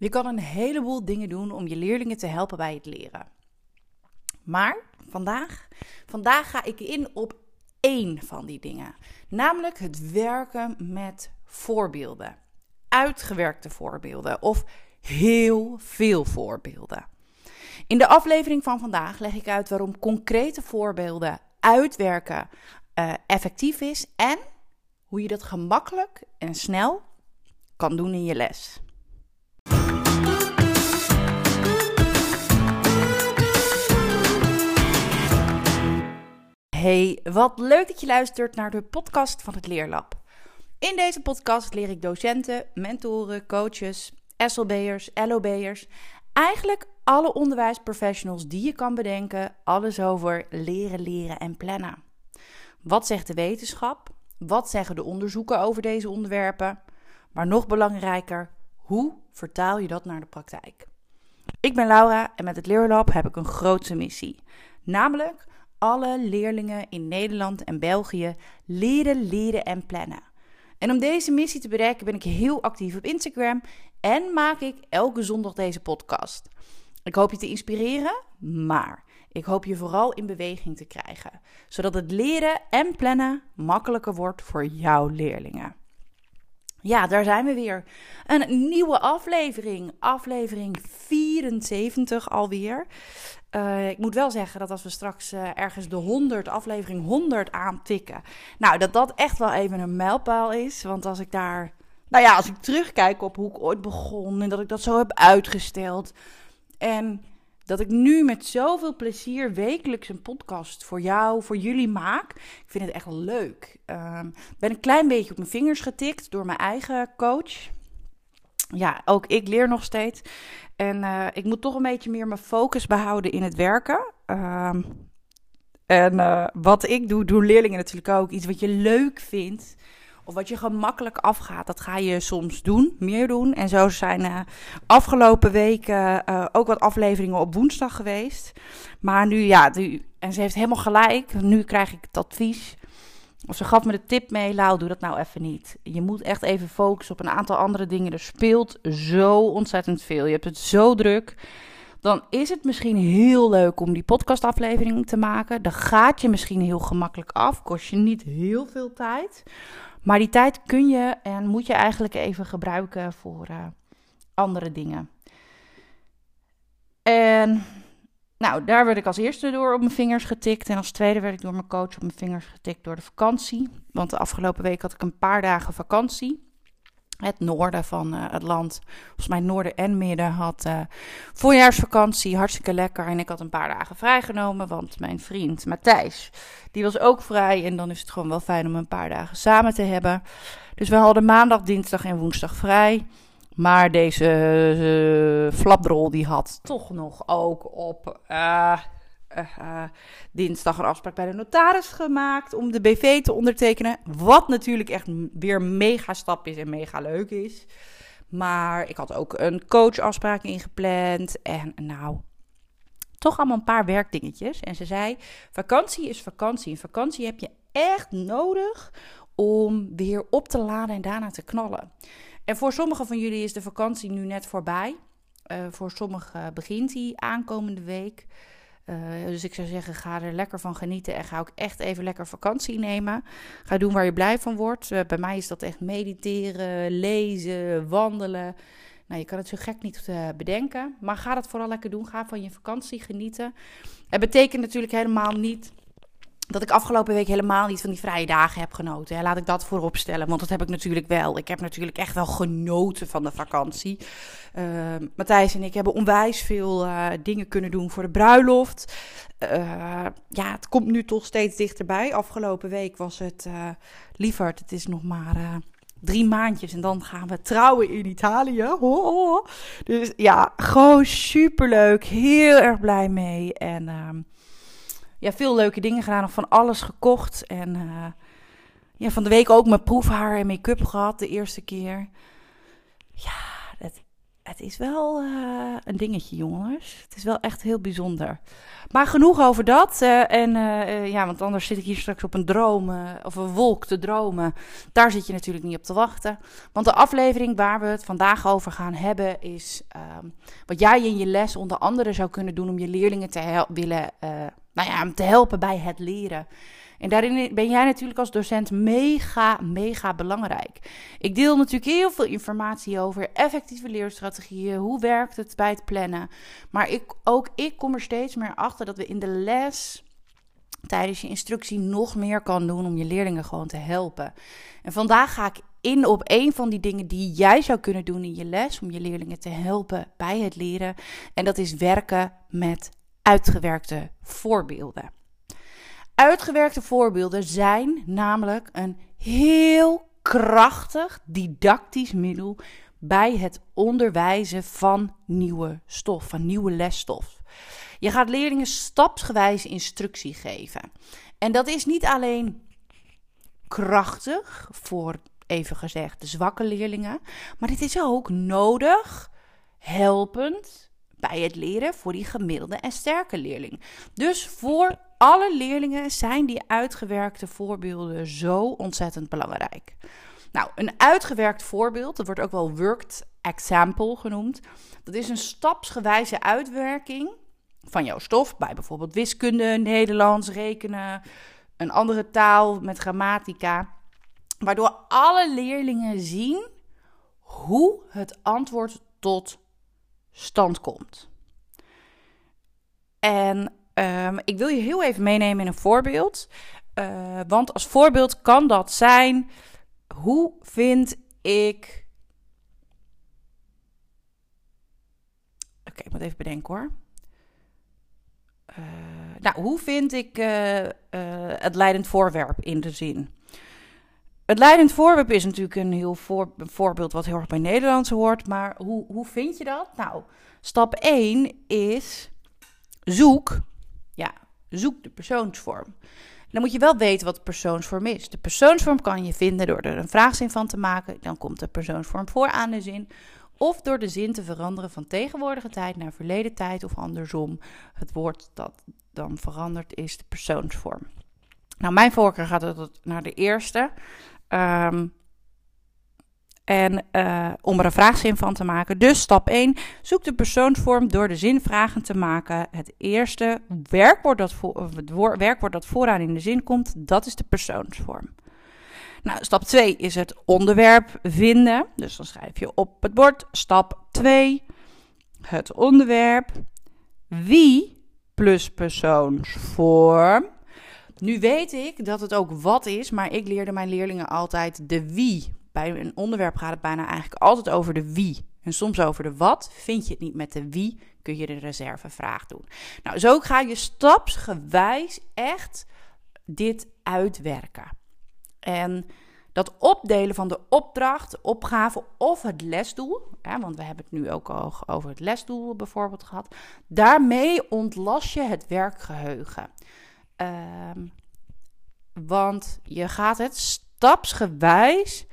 Je kan een heleboel dingen doen om je leerlingen te helpen bij het leren. Maar vandaag, vandaag ga ik in op één van die dingen. Namelijk het werken met voorbeelden. Uitgewerkte voorbeelden of heel veel voorbeelden. In de aflevering van vandaag leg ik uit waarom concrete voorbeelden uitwerken uh, effectief is en hoe je dat gemakkelijk en snel kan doen in je les. Hey, wat leuk dat je luistert naar de podcast van het Leerlab. In deze podcast leer ik docenten, mentoren, coaches, SLB'ers, LOB'ers, eigenlijk alle onderwijsprofessionals die je kan bedenken, alles over leren, leren en plannen. Wat zegt de wetenschap? Wat zeggen de onderzoeken over deze onderwerpen? Maar nog belangrijker, hoe vertaal je dat naar de praktijk? Ik ben Laura en met het Leerlab heb ik een grote missie. Namelijk alle leerlingen in Nederland en België leren, leren en plannen. En om deze missie te bereiken ben ik heel actief op Instagram en maak ik elke zondag deze podcast. Ik hoop je te inspireren, maar ik hoop je vooral in beweging te krijgen, zodat het leren en plannen makkelijker wordt voor jouw leerlingen. Ja, daar zijn we weer. Een nieuwe aflevering. Aflevering 74 alweer. Uh, ik moet wel zeggen dat als we straks uh, ergens de 100, aflevering 100 aantikken. Nou, dat dat echt wel even een mijlpaal is. Want als ik daar. Nou ja, als ik terugkijk op hoe ik ooit begon en dat ik dat zo heb uitgesteld. En dat ik nu met zoveel plezier wekelijks een podcast voor jou, voor jullie maak. Ik vind het echt leuk. Uh, ben een klein beetje op mijn vingers getikt door mijn eigen coach. Ja, ook ik leer nog steeds. En uh, ik moet toch een beetje meer mijn focus behouden in het werken. Uh, en uh, wat ik doe, doen leerlingen natuurlijk ook. Iets wat je leuk vindt of wat je gemakkelijk afgaat, dat ga je soms doen, meer doen. En zo zijn uh, afgelopen weken ook wat afleveringen op woensdag geweest. Maar nu, ja, nu, en ze heeft helemaal gelijk. Nu krijg ik het advies. Of ze gaf me de tip mee, Lau, doe dat nou even niet. Je moet echt even focussen op een aantal andere dingen. Er speelt zo ontzettend veel. Je hebt het zo druk dan is het misschien heel leuk om die podcastaflevering te maken. Dan gaat je misschien heel gemakkelijk af, kost je niet heel veel tijd. Maar die tijd kun je en moet je eigenlijk even gebruiken voor uh, andere dingen. En nou, daar werd ik als eerste door op mijn vingers getikt. En als tweede werd ik door mijn coach op mijn vingers getikt door de vakantie. Want de afgelopen week had ik een paar dagen vakantie het noorden van uh, het land, volgens mij noorden en midden, had uh, voorjaarsvakantie. Hartstikke lekker. En ik had een paar dagen vrijgenomen, want mijn vriend Matthijs, die was ook vrij. En dan is het gewoon wel fijn om een paar dagen samen te hebben. Dus we hadden maandag, dinsdag en woensdag vrij. Maar deze uh, flapdrol die had toch nog ook op uh, dinsdag een afspraak bij de notaris gemaakt om de BV te ondertekenen. Wat natuurlijk echt weer mega stap is en mega leuk is. Maar ik had ook een coachafspraak ingepland. En nou, toch allemaal een paar werkdingetjes. En ze zei: vakantie is vakantie. En vakantie heb je echt nodig om weer op te laden en daarna te knallen. En voor sommigen van jullie is de vakantie nu net voorbij. Uh, voor sommigen begint die aankomende week. Uh, dus ik zou zeggen, ga er lekker van genieten en ga ook echt even lekker vakantie nemen. Ga doen waar je blij van wordt. Bij mij is dat echt mediteren, lezen, wandelen. Nou, je kan het zo gek niet bedenken. Maar ga dat vooral lekker doen. Ga van je vakantie genieten. Het betekent natuurlijk helemaal niet dat ik afgelopen week helemaal niet van die vrije dagen heb genoten. Hè. Laat ik dat voorop stellen, want dat heb ik natuurlijk wel. Ik heb natuurlijk echt wel genoten van de vakantie. Uh, Matthijs en ik hebben onwijs veel uh, dingen kunnen doen voor de bruiloft. Uh, ja, het komt nu toch steeds dichterbij. Afgelopen week was het, lieverd, het is nog maar drie maandjes en dan gaan we trouwen in Italië. Oh, Dus ja, gewoon superleuk. Heel erg blij mee. En ehm, ja, veel leuke dingen gedaan. Nog van alles gekocht. En uh, ja, van de week ook mijn proefhaar en make-up gehad de eerste keer. Ja, het, is wel eh, een dingetje, jongens. Het is wel echt heel bijzonder. Maar genoeg over dat. Uh, en uh, ja, want anders zit ik hier straks op een droom of een wolk te dromen. Daar zit je natuurlijk niet op te wachten. Want de aflevering waar we het vandaag over gaan hebben is ehm, wat jij in je les onder andere zou kunnen doen om je leerlingen te willen, nou ja, te helpen bij het leren. En daarin ben jij natuurlijk als docent mega, mega belangrijk. Ik deel natuurlijk heel veel informatie over effectieve leerstrategieën. Hoe werkt het bij het plannen? Maar ik, ook ik kom er steeds meer achter dat we in de les tijdens je instructie nog meer kan doen om je leerlingen gewoon te helpen. En vandaag ga ik in op een van die dingen die jij zou kunnen doen in je les om je leerlingen te helpen bij het leren. En dat is werken met uitgewerkte voorbeelden. Uitgewerkte voorbeelden zijn namelijk een heel krachtig didactisch middel bij het onderwijzen van nieuwe stof, van nieuwe lesstof. Je gaat leerlingen stapsgewijs instructie geven. En dat is niet alleen krachtig voor, even gezegd, de zwakke leerlingen, maar dit is ook nodig, helpend bij het leren voor die gemiddelde en sterke leerling. Dus voor alle leerlingen zijn die uitgewerkte voorbeelden zo ontzettend belangrijk. Nou, een uitgewerkt voorbeeld, dat wordt ook wel worked example genoemd. Dat is een stapsgewijze uitwerking van jouw stof, bij bijvoorbeeld wiskunde, Nederlands, rekenen, een andere taal met grammatica, waardoor alle leerlingen zien hoe het antwoord tot stand komt. En Um, ik wil je heel even meenemen in een voorbeeld. Uh, want als voorbeeld kan dat zijn: hoe vind ik. Oké, ik moet even bedenken hoor. Uh, nou, hoe vind ik uh, het leidend voorwerp in de zin? Het leidend voorwerp is natuurlijk een heel voorbeeld wat heel erg bij Nederlands hoort. Maar hoe, hoe vind je dat? Nou, stap 1 is zoek ja, zoek de persoonsvorm. dan moet je wel weten wat de persoonsvorm is. De persoonsvorm kan je vinden door er een vraagzin van te maken. Dan komt de persoonsvorm voor aan de zin. Of door de zin te veranderen van tegenwoordige tijd naar verleden tijd of andersom. Het woord dat dan verandert is de persoonsvorm. Nou, mijn voorkeur gaat naar de eerste. Um, en uh, om er een vraagzin van te maken. Dus stap 1. Zoek de persoonsvorm door de zinvragen te maken. Het eerste werkwoord dat, het werkwoord dat vooraan in de zin komt, dat is de persoonsvorm. Nou, stap 2 is het onderwerp vinden. Dus dan schrijf je op het bord. Stap 2. Het onderwerp. Wie plus persoonsvorm. Nu weet ik dat het ook wat is, maar ik leerde mijn leerlingen altijd de wie bij een onderwerp gaat het bijna eigenlijk altijd over de wie. En soms over de wat. Vind je het niet met de wie, kun je de reservevraag doen. Nou, zo ga je stapsgewijs echt dit uitwerken. En dat opdelen van de opdracht, opgave of het lesdoel, hè, want we hebben het nu ook al over het lesdoel bijvoorbeeld gehad, daarmee ontlas je het werkgeheugen. Ehm, want je gaat het stapsgewijs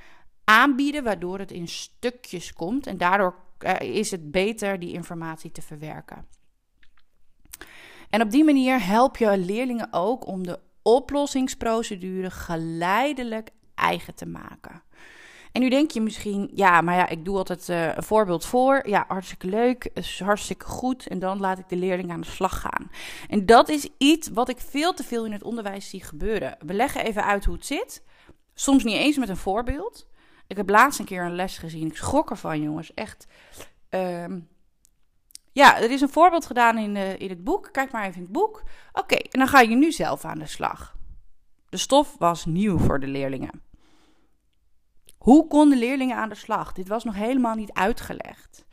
aanbieden, waardoor het in stukjes komt. En daardoor uh, is het beter die informatie te verwerken. En op die manier help je leerlingen ook om de oplossingsprocedure geleidelijk eigen te maken. En nu denk je misschien, ja, maar ja, ik doe altijd uh, een voorbeeld voor. Ja, hartstikke leuk, is hartstikke goed. En dan laat ik de leerling aan de slag gaan. En dat is iets wat ik veel te veel in het onderwijs zie gebeuren. We leggen even uit hoe het zit. Soms niet eens met een voorbeeld. Ik heb laatst een keer een les gezien. Ik schrok ervan, jongens. Echt. Ehm, ja, er is een voorbeeld gedaan in, uh, in het boek. Kijk maar even in het boek. Oké, en dan ga je nu zelf aan de slag. De stof was nieuw voor de leerlingen. Hoe konden leerlingen aan de slag? Dit was nog helemaal niet uitgelegd.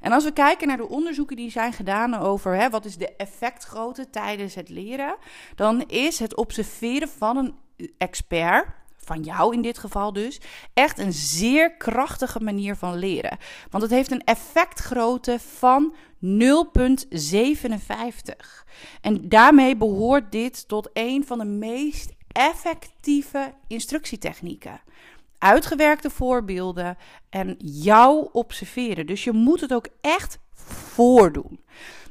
En als we kijken naar de onderzoeken die zijn gedaan over hè, wat is de effectgrootte tijdens het leren, dan is het observeren van een expert van jou in dit geval dus, echt een zeer krachtige manier van leren. Want het heeft een effectgrootte van 0,57. En daarmee behoort dit tot een van de meest effectieve instructietechnieken. uitgewerkte voorbeelden en jou observeren. Dus je moet het ook echt voordoen.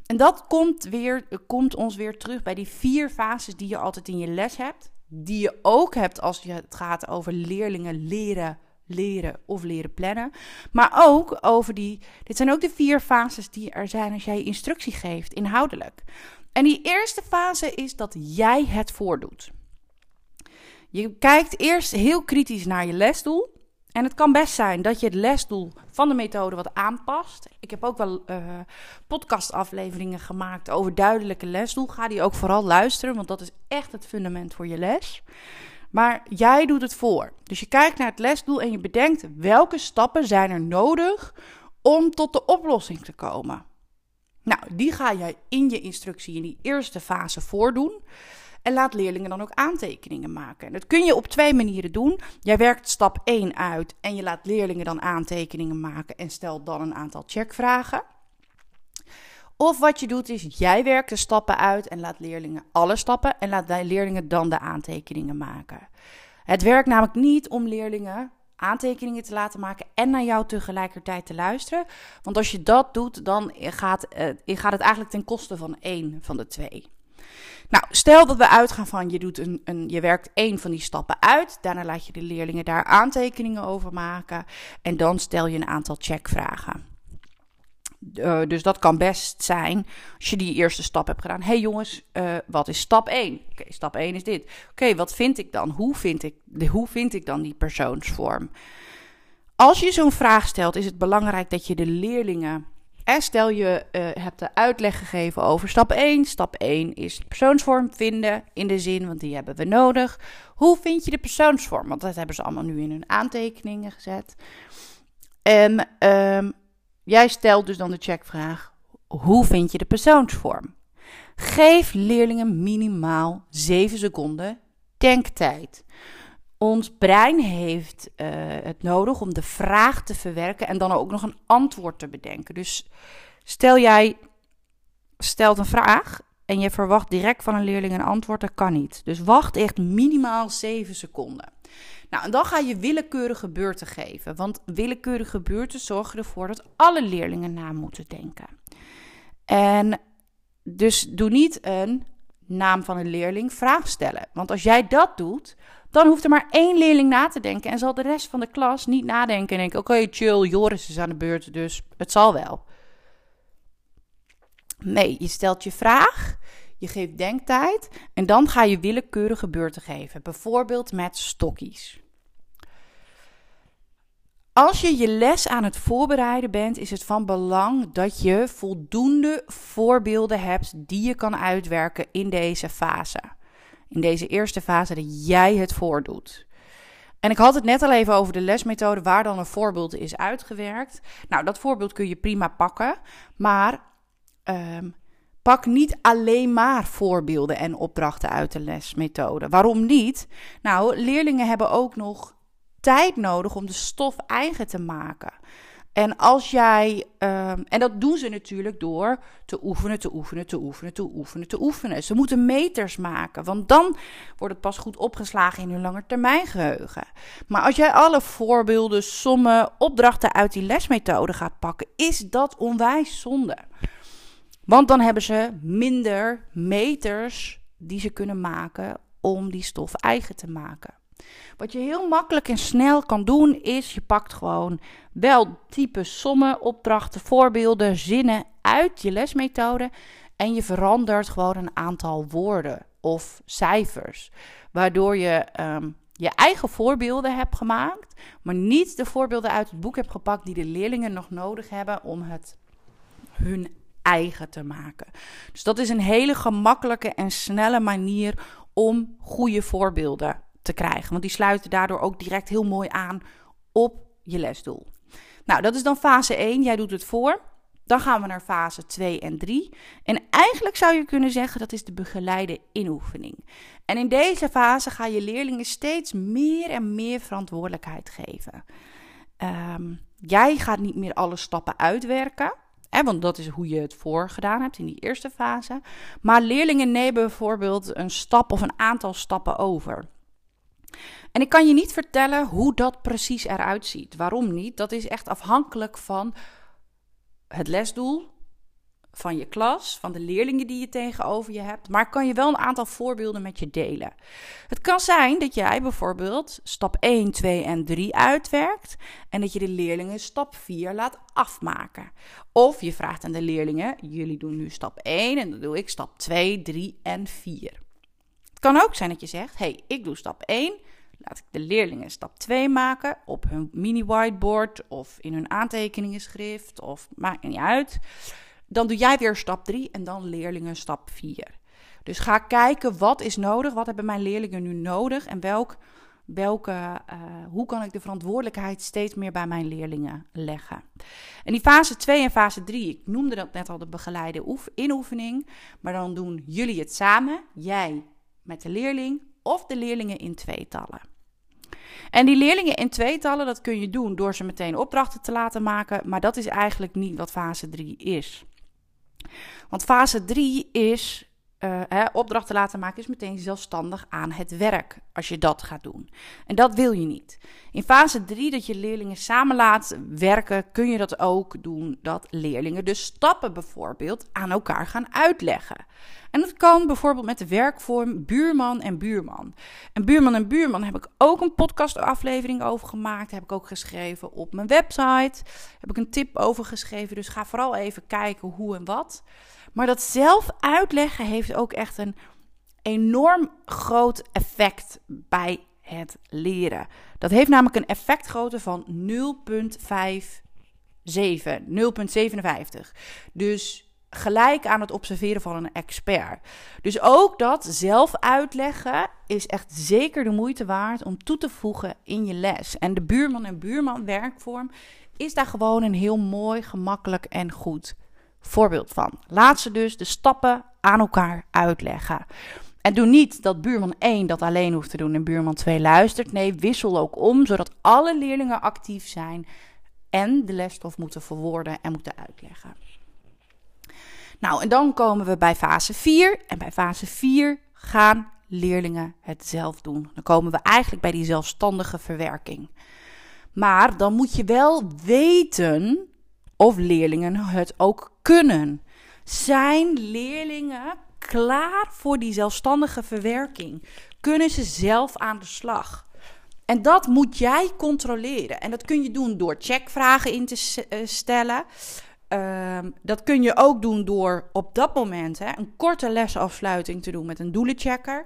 En dat komt, weer, komt ons weer terug bij die vier fases die je altijd in je les hebt. Die je ook hebt als je het gaat over leerlingen leren, leren of leren plannen. Maar ook over die. Dit zijn ook de vier fases die er zijn als jij instructie geeft, inhoudelijk. En die eerste fase is dat jij het voordoet. Je kijkt eerst heel kritisch naar je lesdoel. En het kan best zijn dat je het lesdoel van de methode wat aanpast. Ik heb ook wel uh, podcastafleveringen gemaakt over duidelijke lesdoel. Ga die ook vooral luisteren, want dat is echt het fundament voor je les. Maar jij doet het voor. Dus je kijkt naar het lesdoel en je bedenkt welke stappen zijn er nodig om tot de oplossing te komen. Nou, die ga jij in je instructie in die eerste fase voordoen. En laat leerlingen dan ook aantekeningen maken. En dat kun je op twee manieren doen. Jij werkt stap 1 uit en je laat leerlingen dan aantekeningen maken en stelt dan een aantal checkvragen. Of wat je doet is, jij werkt de stappen uit en laat leerlingen alle stappen en laat leerlingen dan de aantekeningen maken. Het werkt namelijk niet om leerlingen aantekeningen te laten maken en naar jou tegelijkertijd te luisteren. Want als je dat doet, dan gaat, uh, gaat het eigenlijk ten koste van één van de twee. Nou, stel dat we uitgaan van je, doet een, een, je werkt één van die stappen uit. Daarna laat je de leerlingen daar aantekeningen over maken. En dan stel je een aantal checkvragen. Uh, dus dat kan best zijn als je die eerste stap hebt gedaan. hey jongens, uh, wat is stap 1? Oké, stap 1 is dit. Oké, wat vind ik dan? Hoe vind ik, de, hoe vind ik dan die persoonsvorm? Als je zo'n vraag stelt, is het belangrijk dat je de leerlingen en stel je uh, hebt de uitleg gegeven over stap 1. Stap 1 is persoonsvorm vinden in de zin, want die hebben we nodig. Hoe vind je de persoonsvorm? Want dat hebben ze allemaal nu in hun aantekeningen gezet. En um, jij stelt dus dan de checkvraag: hoe vind je de persoonsvorm? Geef leerlingen minimaal 7 seconden denktijd. Ons brein heeft uh, het nodig om de vraag te verwerken en dan ook nog een antwoord te bedenken. Dus stel jij stelt een vraag en je verwacht direct van een leerling een antwoord, dat kan niet. Dus wacht echt minimaal 7 seconden. Nou, en dan ga je willekeurige beurten geven. Want willekeurige beurten zorgen ervoor dat alle leerlingen na moeten denken. En dus doe niet een naam van een leerling vraag stellen. Want als jij dat doet, dan hoeft er maar één leerling na te denken en zal de rest van de klas niet nadenken en denken: oké, chill, Joris is aan de beurt, dus het zal wel. Nee, je stelt je vraag, je geeft denktijd en dan ga je willekeurige beurten geven, bijvoorbeeld met stokjes. Als je je les aan het voorbereiden bent, is het van belang dat je voldoende voorbeelden hebt die je kan uitwerken in deze fase in deze eerste fase dat jij het voordoet. En ik had het net al even over de lesmethode waar dan een voorbeeld is uitgewerkt. Nou, dat voorbeeld kun je prima pakken, maar um, pak niet alleen maar voorbeelden en opdrachten uit de lesmethode. Waarom niet? Nou, leerlingen hebben ook nog tijd nodig om de stof eigen te maken. En als jij, um, en dat doen ze natuurlijk door te oefenen, te oefenen, te oefenen, te oefenen, te oefenen. Ze moeten meters maken, want dan wordt het pas goed opgeslagen in hun langetermijngeheugen. Maar als jij alle voorbeelden, sommen, opdrachten uit die lesmethode gaat pakken, is dat onwijs zonde. Want dan hebben ze minder meters die ze kunnen maken om die stof eigen te maken. Wat je heel makkelijk en snel kan doen, is je pakt gewoon wel type sommen, opdrachten, voorbeelden, zinnen uit je lesmethode. En je verandert gewoon een aantal woorden of cijfers. Waardoor je um, je eigen voorbeelden hebt gemaakt, maar niet de voorbeelden uit het boek hebt gepakt die de leerlingen nog nodig hebben om het hun eigen te maken. Dus dat is een hele gemakkelijke en snelle manier om goede voorbeelden te krijgen. Want die sluiten daardoor ook direct heel mooi aan op je lesdoel. Nou, dat is dan fase 1. Jij doet het voor. Dan gaan we naar fase 2 en 3. En eigenlijk zou je kunnen zeggen dat is de begeleide inoefening. En in deze fase ga je leerlingen steeds meer en meer verantwoordelijkheid geven. Um, jij gaat niet meer alle stappen uitwerken. Hè, want dat is hoe je het voor gedaan hebt in die eerste fase. Maar leerlingen nemen bijvoorbeeld een stap of een aantal stappen over. En ik kan je niet vertellen hoe dat precies eruit ziet. Waarom niet? Dat is echt afhankelijk van het lesdoel, van je klas, van de leerlingen die je tegenover je hebt. Maar ik kan je wel een aantal voorbeelden met je delen. Het kan zijn dat jij bijvoorbeeld stap 1, 2 en 3 uitwerkt en dat je de leerlingen stap 4 laat afmaken. Of je vraagt aan de leerlingen: jullie doen nu stap 1 en dan doe ik stap 2, 3 en 4. Kan ook zijn dat je zegt: hey, ik doe stap 1. Laat ik de leerlingen stap 2 maken op hun mini whiteboard of in hun aantekeningenschrift of maakt niet uit. Dan doe jij weer stap 3 en dan leerlingen stap 4. Dus ga kijken wat is nodig, wat hebben mijn leerlingen nu nodig en welk, welke, uh, hoe kan ik de verantwoordelijkheid steeds meer bij mijn leerlingen leggen. En die fase 2 en fase 3, ik noemde dat net al de begeleide oef, inoefening, maar dan doen jullie het samen, jij met de leerling of de leerlingen in tweetallen. En die leerlingen in tweetallen, dat kun je doen door ze meteen opdrachten te laten maken, maar dat is eigenlijk niet wat fase 3 is. Want fase 3 is uh, hè, opdrachten laten maken is meteen zelfstandig aan het werk als je dat gaat doen. En dat wil je niet. In fase 3, dat je leerlingen samen laat werken, kun je dat ook doen dat leerlingen de stappen bijvoorbeeld aan elkaar gaan uitleggen. En dat kan bijvoorbeeld met de werkvorm buurman en buurman. En buurman en buurman heb ik ook een podcastaflevering over gemaakt. Heb ik ook geschreven op mijn website. Heb ik een tip over geschreven. Dus ga vooral even kijken hoe en wat. Maar dat zelf uitleggen heeft ook echt een enorm groot effect bij het leren. Dat heeft namelijk een effectgrootte van 0,57, 0,57. Dus gelijk aan het observeren van een expert. Dus ook dat zelf uitleggen is echt zeker de moeite waard om toe te voegen in je les. En de buurman en buurman werkvorm is daar gewoon een heel mooi, gemakkelijk en goed voorbeeld van. Laat ze dus de stappen aan elkaar uitleggen. En doe niet dat buurman 1 dat alleen hoeft te doen en buurman 2 luistert. Nee, wissel ook om, zodat alle leerlingen actief zijn en de lesstof moeten verwoorden en moeten uitleggen. Nou, en dan komen we bij fase 4. En bij fase 4 gaan leerlingen het zelf doen. Dan komen we eigenlijk bij die zelfstandige verwerking. Maar dan moet je wel weten of leerlingen het ook kunnen. Zijn leerlingen klaar voor die zelfstandige verwerking? Kunnen ze zelf aan de slag? En dat moet jij controleren. En dat kun je doen door checkvragen in te eh, stellen. Ehm, dat kun je ook doen door op dat moment hè, een korte lesafsluiting te doen met een doelenchecker.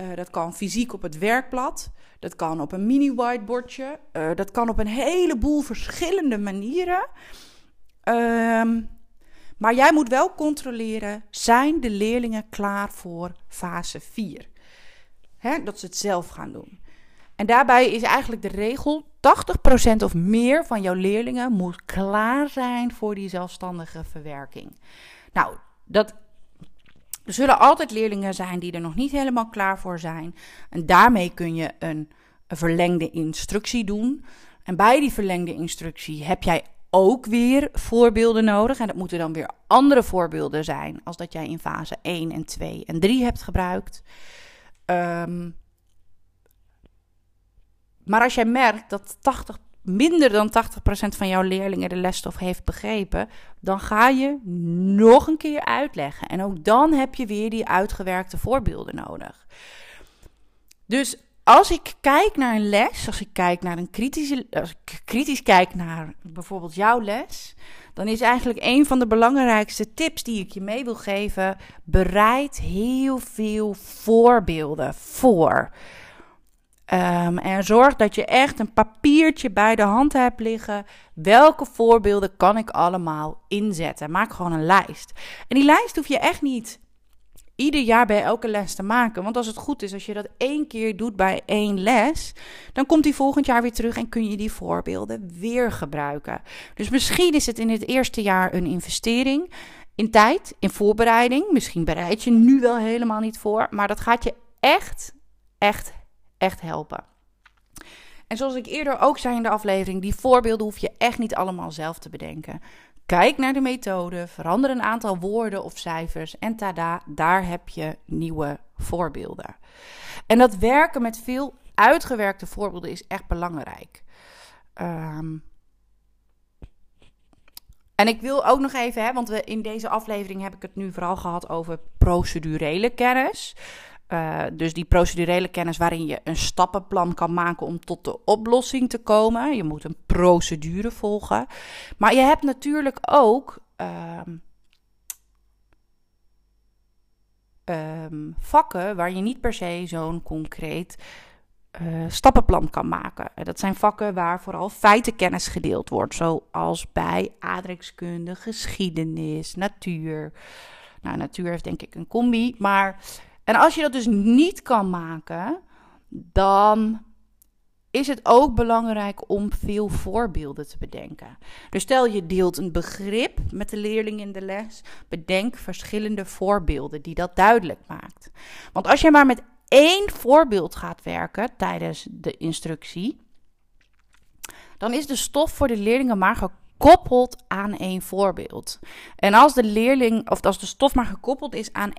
Uh, dat kan fysiek op het werkblad. Dat kan op een mini whiteboardje. Uh, dat kan op een heleboel verschillende manieren. Um, maar jij moet wel controleren: zijn de leerlingen klaar voor fase 4? He, dat ze het zelf gaan doen. En daarbij is eigenlijk de regel: 80% of meer van jouw leerlingen moet klaar zijn voor die zelfstandige verwerking. Nou, dat er zullen altijd leerlingen zijn die er nog niet helemaal klaar voor zijn. En daarmee kun je een verlengde instructie doen. En bij die verlengde instructie heb jij ook weer voorbeelden nodig. En dat moeten dan weer andere voorbeelden zijn als dat jij in fase 1 en 2 en 3 hebt gebruikt. Um, maar als jij merkt dat 80, minder dan 80% van jouw leerlingen de lesstof heeft begrepen, dan ga je nog een keer uitleggen. En ook dan heb je weer die uitgewerkte voorbeelden nodig. Dus als ik kijk naar een les, als ik kijk naar een kritische, kritisch kijk naar bijvoorbeeld jouw les, dan is eigenlijk een van de belangrijkste tips die ik je mee wil geven: bereid heel veel voorbeelden voor. Um, en zorg dat je echt een papiertje bij de hand hebt liggen. Welke voorbeelden kan ik allemaal inzetten? Maak gewoon een lijst. En die lijst hoef je echt niet ieder jaar bij elke les te maken. Want als het goed is, als je dat één keer doet bij één les, dan komt die volgend jaar weer terug en kun je die voorbeelden weer gebruiken. Dus misschien is het in het eerste jaar een investering in tijd, in voorbereiding. Misschien bereid je nu wel helemaal niet voor, maar dat gaat je echt, echt, echt helpen. En zoals ik eerder ook zei in de aflevering, die voorbeelden hoef je echt niet allemaal zelf te bedenken. Kijk naar de methode, verander een aantal woorden of cijfers en tada, daar heb je nieuwe voorbeelden. En dat werken met veel uitgewerkte voorbeelden is echt belangrijk. Ehm, en ik wil ook nog even, hè, want we, in deze aflevering heb ik het nu vooral gehad over procedurele kennis. Uh, dus die procedurele kennis waarin je een stappenplan kan maken om tot de oplossing te komen. Je moet een procedure volgen. Maar je hebt natuurlijk ook um, um, vakken waar je niet per se zo'n concreet uh, stappenplan kan maken. Dat zijn vakken waar vooral feitenkennis gedeeld wordt, zoals bij aardrijkskunde, geschiedenis, natuur. Nou, natuur heeft denk ik een combi, maar en als je dat dus niet kan maken, dan is het ook belangrijk om veel voorbeelden te bedenken. Dus stel je deelt een begrip met de leerling in de les, bedenk verschillende voorbeelden die dat duidelijk maakt. Want als je maar met één voorbeeld gaat werken tijdens de instructie, dan is de stof voor de leerlingen maar gekoppeld aan één voorbeeld. En als de leerling of als de stof maar gekoppeld is aan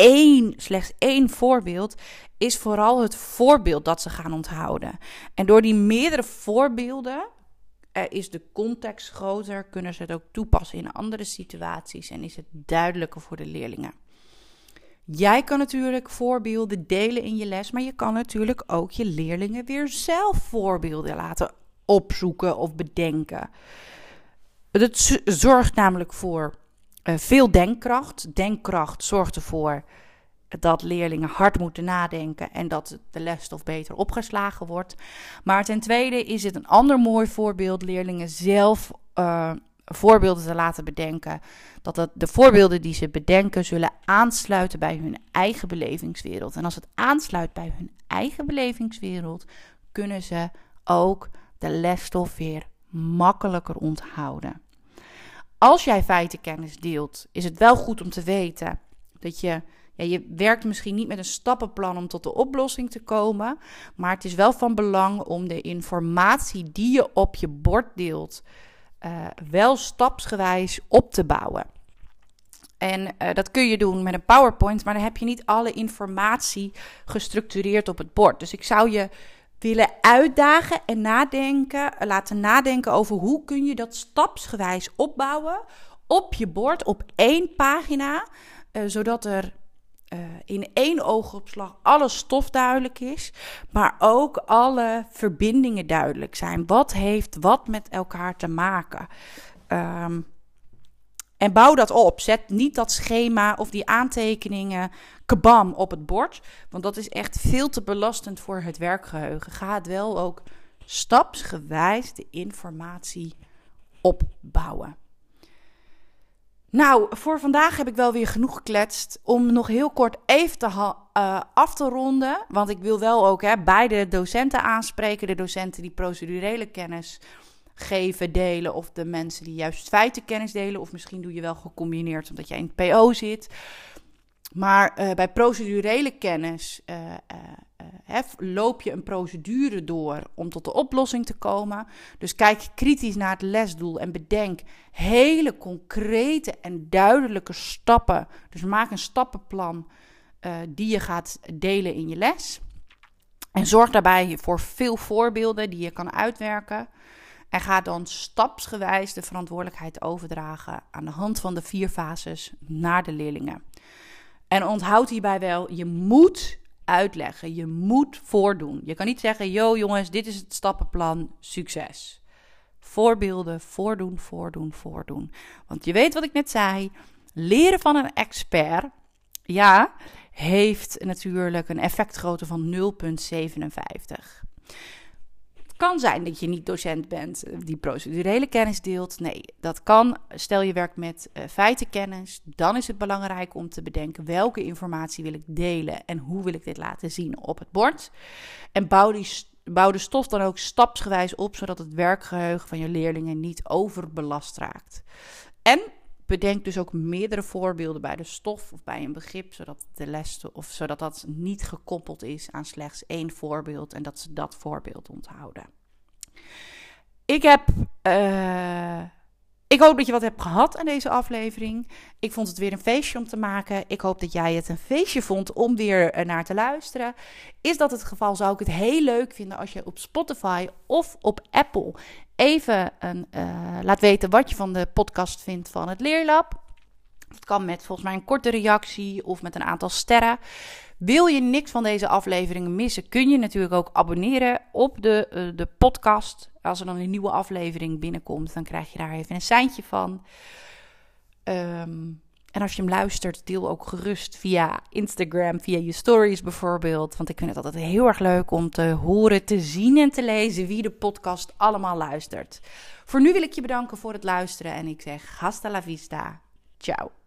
één, slechts één voorbeeld, is vooral het voorbeeld dat ze gaan onthouden. En door die meerdere voorbeelden is de context groter, kunnen ze het ook toepassen in andere situaties en is het duidelijker voor de leerlingen. Jij kan natuurlijk voorbeelden delen in je les, maar je kan natuurlijk ook je leerlingen weer zelf voorbeelden laten opzoeken of bedenken. Het zorgt namelijk voor uh, veel denkkracht. Denkkracht zorgt ervoor dat leerlingen hard moeten nadenken en dat de lesstof beter opgeslagen wordt. Maar ten tweede is het een ander mooi voorbeeld: leerlingen zelf uh, voorbeelden te laten bedenken. Dat de voorbeelden die ze bedenken zullen aansluiten bij hun eigen belevingswereld. En als het aansluit bij hun eigen belevingswereld, kunnen ze ook de lesstof weer makkelijker onthouden. Als jij feitenkennis deelt, is het wel goed om te weten dat je. Ja, je werkt misschien niet met een stappenplan om tot de oplossing te komen. Maar het is wel van belang om de informatie die je op je bord deelt. Uh, wel stapsgewijs op te bouwen. En uh, dat kun je doen met een PowerPoint, maar dan heb je niet alle informatie gestructureerd op het bord. Dus ik zou je willen uitdagen en nadenken, laten nadenken over hoe kun je dat stapsgewijs opbouwen op je bord op één pagina, uh, zodat er uh, in één oogopslag alle stof duidelijk is, maar ook alle verbindingen duidelijk zijn. Wat heeft wat met elkaar te maken? Um, en bouw dat op. Zet niet dat schema of die aantekeningen kabam op het bord. Want dat is echt veel te belastend voor het werkgeheugen. Ga het wel ook stapsgewijs de informatie opbouwen. Nou, voor vandaag heb ik wel weer genoeg gekletst. Om nog heel kort even te uh, af te ronden. Want ik wil wel ook hè, beide docenten aanspreken. De docenten die procedurele kennis geven, delen. Of de mensen die juist feitenkennis delen. Of misschien doe je wel gecombineerd omdat jij in het PO zit. Maar uh, bij procedurele kennis uh, uh, loop je een procedure door om tot de oplossing te komen. Dus kijk kritisch naar het lesdoel en bedenk hele concrete en duidelijke stappen. Dus maak een stappenplan die je gaat delen in je les. En zorg daarbij voor veel voorbeelden die je kan uitwerken. En ga dan stapsgewijs de verantwoordelijkheid overdragen aan de hand van de vier fases naar de leerlingen. En onthoud hierbij wel, je moet uitleggen, je moet voordoen. Je kan niet zeggen, yo jongens, dit is het stappenplan, succes. Voorbeelden, voordoen, voordoen, voordoen. Want je weet wat ik net zei, leren van een expert, ja, heeft natuurlijk een effectgrootte van 0,57 kan zijn dat je niet docent bent eh, die procedurele kennis deelt. Nee, dat kan. Stel je werkt met uh, feitenkennis, dan is het belangrijk om te bedenken welke informatie wil ik delen en hoe wil ik dit laten zien op het bord. En bouw, die, bouw de stof dan ook stapsgewijs op, zodat het werkgeheugen van je leerlingen niet overbelast raakt. En bedenk dus ook meerdere voorbeelden bij de stof of bij een begrip, zodat de les of zodat dat niet gekoppeld is aan slechts één voorbeeld en dat ze dat voorbeeld onthouden. Ik heb uh, Ik hoop dat je wat hebt gehad aan deze aflevering. Ik vond het weer een feestje om te maken. Ik hoop dat jij het een feestje vond om weer eh, naar te luisteren. Is dat het geval, zou ik het heel leuk vinden als je op Spotify of op Apple even een, uh, laat weten wat je van de podcast vindt van het Leerlab. Het kan met volgens mij een korte reactie of met een aantal sterren. Wil je niks van deze afleveringen missen, kun je natuurlijk ook abonneren op de, uh, de podcast. Als er dan een nieuwe aflevering binnenkomt, dan krijg je daar even een seintje van. Um, en als je hem luistert, deel ook gerust via Instagram, via je stories bijvoorbeeld. Want ik vind het altijd heel erg leuk om te horen, te zien en te lezen wie de podcast allemaal luistert. Voor nu wil ik je bedanken voor het luisteren en ik zeg hasta la vista. Ciao.